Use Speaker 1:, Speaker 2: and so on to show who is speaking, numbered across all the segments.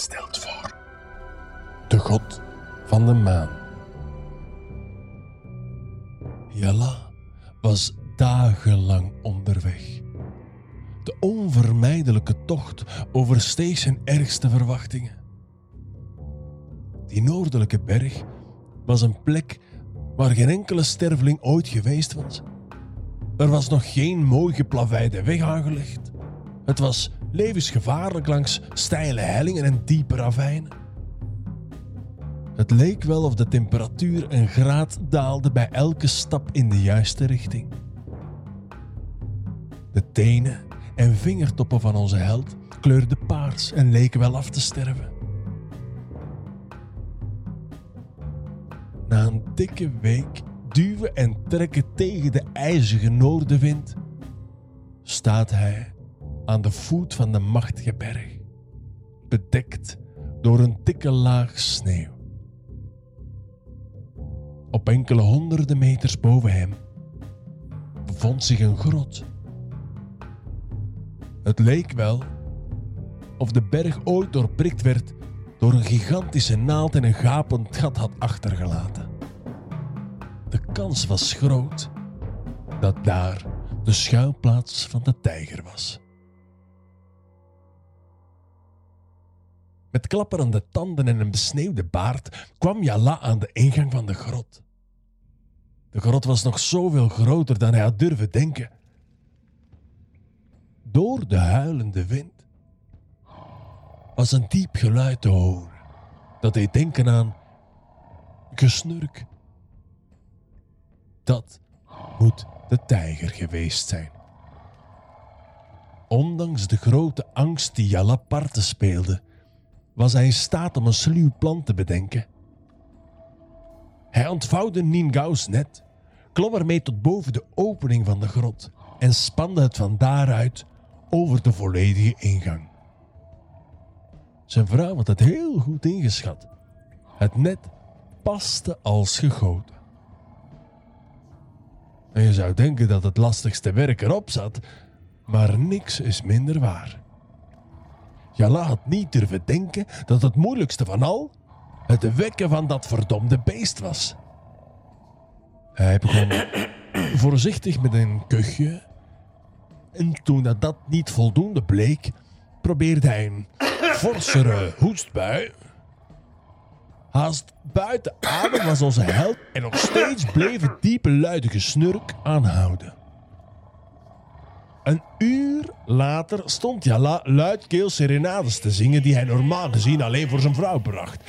Speaker 1: stelt voor. De god van de maan. Jalla was dagenlang onderweg. De onvermijdelijke tocht oversteeg zijn ergste verwachtingen. Die noordelijke berg was een plek waar geen enkele sterveling ooit geweest was. Er was nog geen mooi geplaveide weg aangelegd. Het was levensgevaarlijk langs steile hellingen en diepe ravijnen. Het leek wel of de temperatuur een graad daalde bij elke stap in de juiste richting. De tenen en vingertoppen van onze held kleurden paars en leken wel af te sterven. Na een dikke week duwen en trekken tegen de ijzige noordenwind, staat hij aan de voet van de machtige berg, bedekt door een dikke laag sneeuw. Op enkele honderden meters boven hem bevond zich een grot. Het leek wel of de berg ooit doorprikt werd door een gigantische naald en een gapend gat had achtergelaten. De kans was groot dat daar de schuilplaats van de tijger was. Met klapperende tanden en een besneeuwde baard kwam Jala aan de ingang van de grot. De grot was nog zoveel groter dan hij had durven denken. Door de huilende wind was een diep geluid te horen. Dat deed denken aan gesnurk. Dat moet de tijger geweest zijn. Ondanks de grote angst die Jala parten speelde, was hij in staat om een sluw plan te bedenken. Hij ontvouwde Ningaus net, klom ermee tot boven de opening van de grot en spande het van daaruit over de volledige ingang. Zijn vrouw had het heel goed ingeschat. Het net paste als gegoten. En je zou denken dat het lastigste werk erop zat, maar niks is minder waar. Jala had niet durven denken dat het moeilijkste van al het wekken van dat verdomde beest was. Hij begon voorzichtig met een kuchje. En toen dat, dat niet voldoende bleek, probeerde hij een forsere hoestbui. Haast buiten adem was onze held en nog steeds bleef het diepe luide gesnurk aanhouden. Een uur later stond Jala luidkeels serenades te zingen die hij normaal gezien alleen voor zijn vrouw bracht.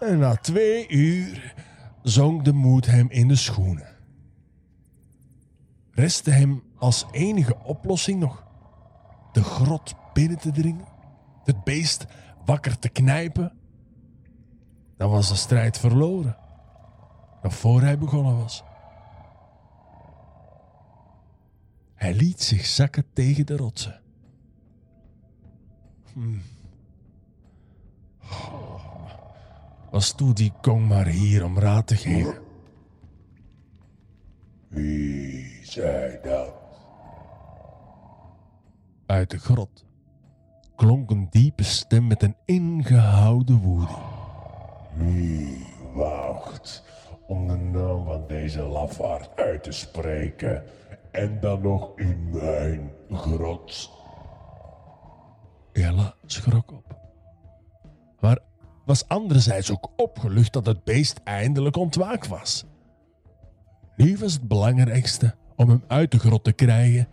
Speaker 1: En na twee uur zonk de moed hem in de schoenen. Restte hem als enige oplossing nog de grot binnen te dringen, het beest wakker te knijpen. Dan was de strijd verloren, nog voor hij begonnen was. Hij liet zich zakken tegen de rotsen. Hmm. Was toe die kong maar hier om raad te geven.
Speaker 2: Wie zei dat?
Speaker 1: Uit de grot klonk een diepe stem met een ingehouden woede.
Speaker 2: Wie waagt om de naam van deze lafaard uit te spreken en dan nog in mijn grot?
Speaker 1: Jella schrok op. Maar was anderzijds ook opgelucht dat het beest eindelijk ontwaakt was. Nu was het belangrijkste om hem uit de grot te krijgen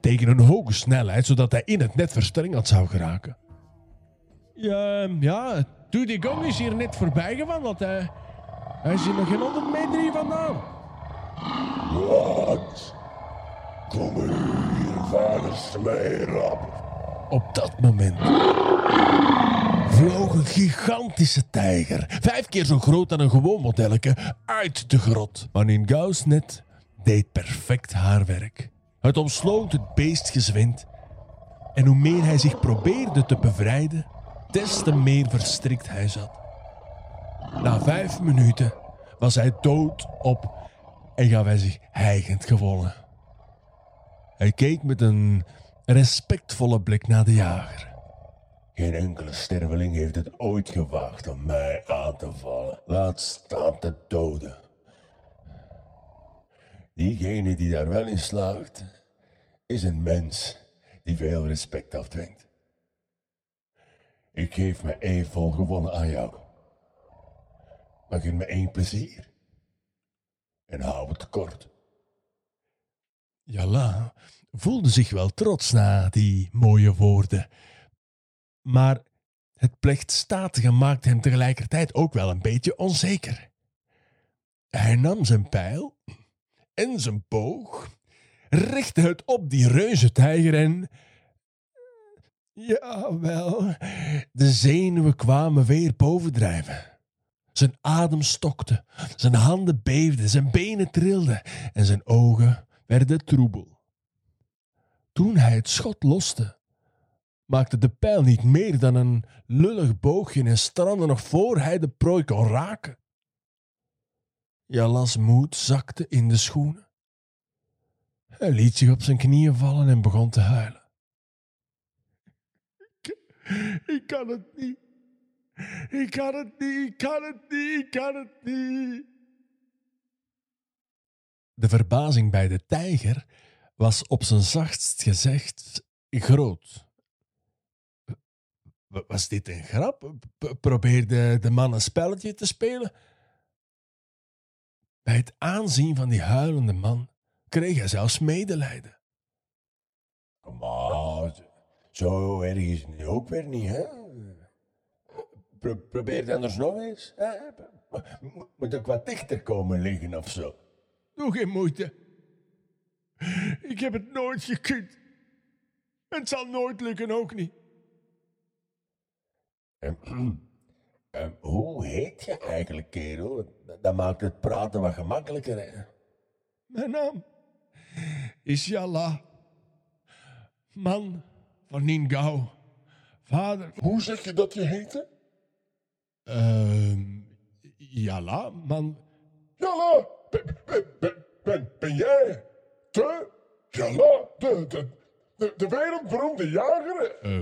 Speaker 1: tegen een hoge snelheid, zodat hij in het net verstrengeld zou geraken. Ja, ja, toen die gong is hier net voorbij gewandeld. Hij, hij is hier nog geen honderd meter hier vandaan.
Speaker 2: Wat? Kom er hier, vader Smeerap.
Speaker 1: Op dat moment vloog een gigantische tijger, vijf keer zo groot dan een gewoon modelletje, uit de grot. Maar Ningaus net deed perfect haar werk. Het omsloot het beest gezwind. En hoe meer hij zich probeerde te bevrijden, des te meer verstrikt hij zat. Na vijf minuten was hij dood op en gaf hij zich hijgend gewonnen. Hij keek met een respectvolle blik naar de jager.
Speaker 2: Geen enkele sterveling heeft het ooit gewaagd om mij aan te vallen. Laat staan te doden. Diegene die daar wel in slaagt, is een mens die veel respect afdwingt. Ik geef me even gewonnen aan jou. Maar geef me één plezier. En hou het kort.
Speaker 1: Jalla voelde zich wel trots na die mooie woorden. Maar het plechtstatige maakte hem tegelijkertijd ook wel een beetje onzeker. Hij nam zijn pijl en zijn boog, richtte het op die reuzentijger en... Jawel, de zenuwen kwamen weer bovendrijven. Zijn adem stokte, zijn handen beefden, zijn benen trilden en zijn ogen werden troebel. Toen hij het schot loste, maakte de pijl niet meer dan een lullig boogje en strandde nog voor hij de prooi kon raken. Jalas moed zakte in de schoenen. Hij liet zich op zijn knieën vallen en begon te huilen. Ik kan het niet. Ik kan het niet, ik kan het niet, ik kan het niet. De verbazing bij de tijger was op zijn zachtst gezegd groot. Was dit een grap? Probeerde de man een spelletje te spelen? Bij het aanzien van die huilende man kreeg hij zelfs medelijden.
Speaker 2: Kom zo erg is het ook weer niet, hè? Pro- probeer het anders nog eens. Hè? Moet ik wat dichter komen liggen of zo?
Speaker 1: Doe geen moeite. Ik heb het nooit gekund. En het zal nooit lukken ook niet.
Speaker 2: Ehm, ehm, hoe heet je eigenlijk, kerel? Dat maakt het praten wat gemakkelijker, hè?
Speaker 1: Mijn naam is Yalla. Man van Ningao. Vader.
Speaker 2: Hoe zeg je dat je heette?
Speaker 1: Ehm Yalla, man.
Speaker 2: Jalla, ben, ben, ben, ben, jij de, Jalla, de, de, de, de wereldberoemde jager?
Speaker 1: eh,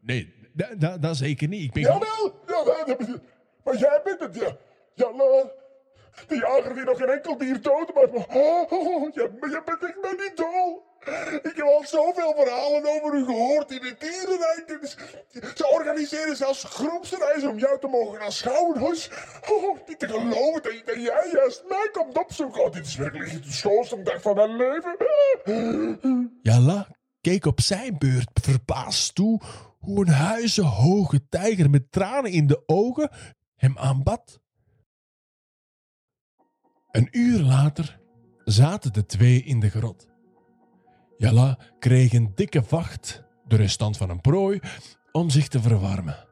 Speaker 1: nee, da- da- dat zeker niet. Ik ben.
Speaker 2: Jawel, jawel, dat maar jij bent het, ja. Jalla, de jager die nog geen enkel dier dood maakt. Maar, oh, oh, oh, je, bent echt mijn idool. Ik heb al zoveel verhalen over u gehoord in het dierenrijk. Ze organiseren zelfs groepsreizen om jou te mogen aanschouwen. Dus, oh, niet te geloven dat, dat jij juist mij komt opzoeken. Oh, dit is werkelijk de schoonste dag van mijn leven.
Speaker 1: Yalla keek op zijn beurt verbaasd toe hoe een huizenhoge tijger met tranen in de ogen hem aanbad. Een uur later zaten de twee in de grot. Jalla kreeg een dikke vacht, de restant van een prooi, om zich te verwarmen.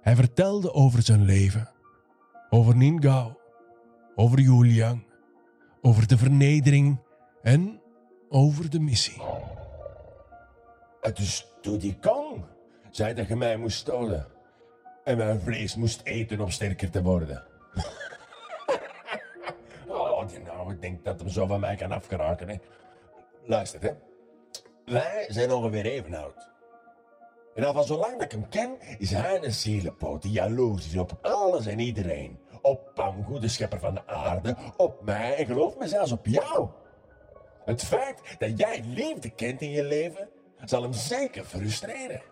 Speaker 1: Hij vertelde over zijn leven, over Ningao, over Yuliang, over de vernedering en over de missie.
Speaker 2: Dus toen die kong zei dat je mij moest stolen. En mijn vlees moest eten om sterker te worden. Nou, ik denk dat hem zo van mij kan afgeraken. Hè. Luister, hè. Wij zijn ongeveer even oud. En al van zolang ik hem ken, is hij een zielepoot die jaloers is op alles en iedereen. Op Pangu, de schepper van de aarde, op mij en geloof me zelfs op jou. Het feit dat jij liefde kent in je leven, zal hem zeker frustreren.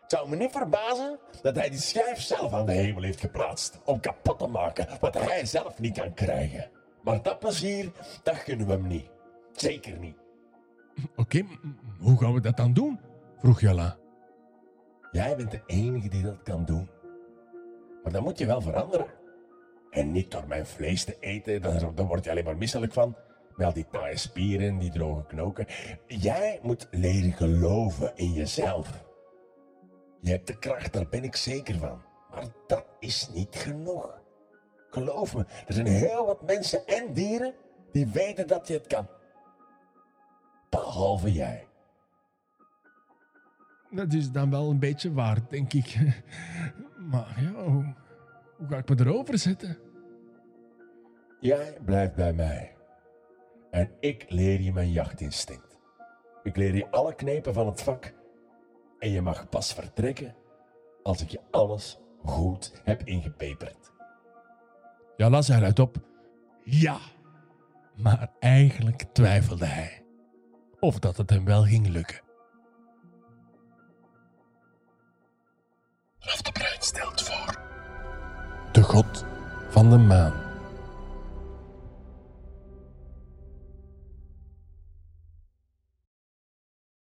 Speaker 2: Het zou me niet verbazen dat hij die schijf zelf aan de hemel heeft geplaatst om kapot te maken wat hij zelf niet kan krijgen. Maar dat plezier, dat gunnen we hem niet. Zeker niet.
Speaker 1: Oké, hoe gaan we dat dan doen? vroeg Jalla.
Speaker 2: Jij bent de enige die dat kan doen. Maar dan moet je wel veranderen. En niet door mijn vlees te eten, daar, daar word je alleen maar misselijk van. Met al die taaie spieren, die droge knoken. Jij moet leren geloven in jezelf. Je hebt de kracht, daar ben ik zeker van. Maar dat is niet genoeg. Geloof me, er zijn heel wat mensen en dieren die weten dat je het kan. Behalve jij.
Speaker 1: Dat is dan wel een beetje waar, denk ik. Maar ja, hoe, hoe ga ik me erover zetten?
Speaker 2: Jij blijft bij mij. En ik leer je mijn jachtinstinct. Ik leer je alle knepen van het vak. En je mag pas vertrekken als ik je alles goed heb ingepeperd.
Speaker 1: Jalla zei luidop: Ja. Maar eigenlijk twijfelde hij of dat het hem wel ging lukken. Raf de Bruin stelt voor: De god van de maan.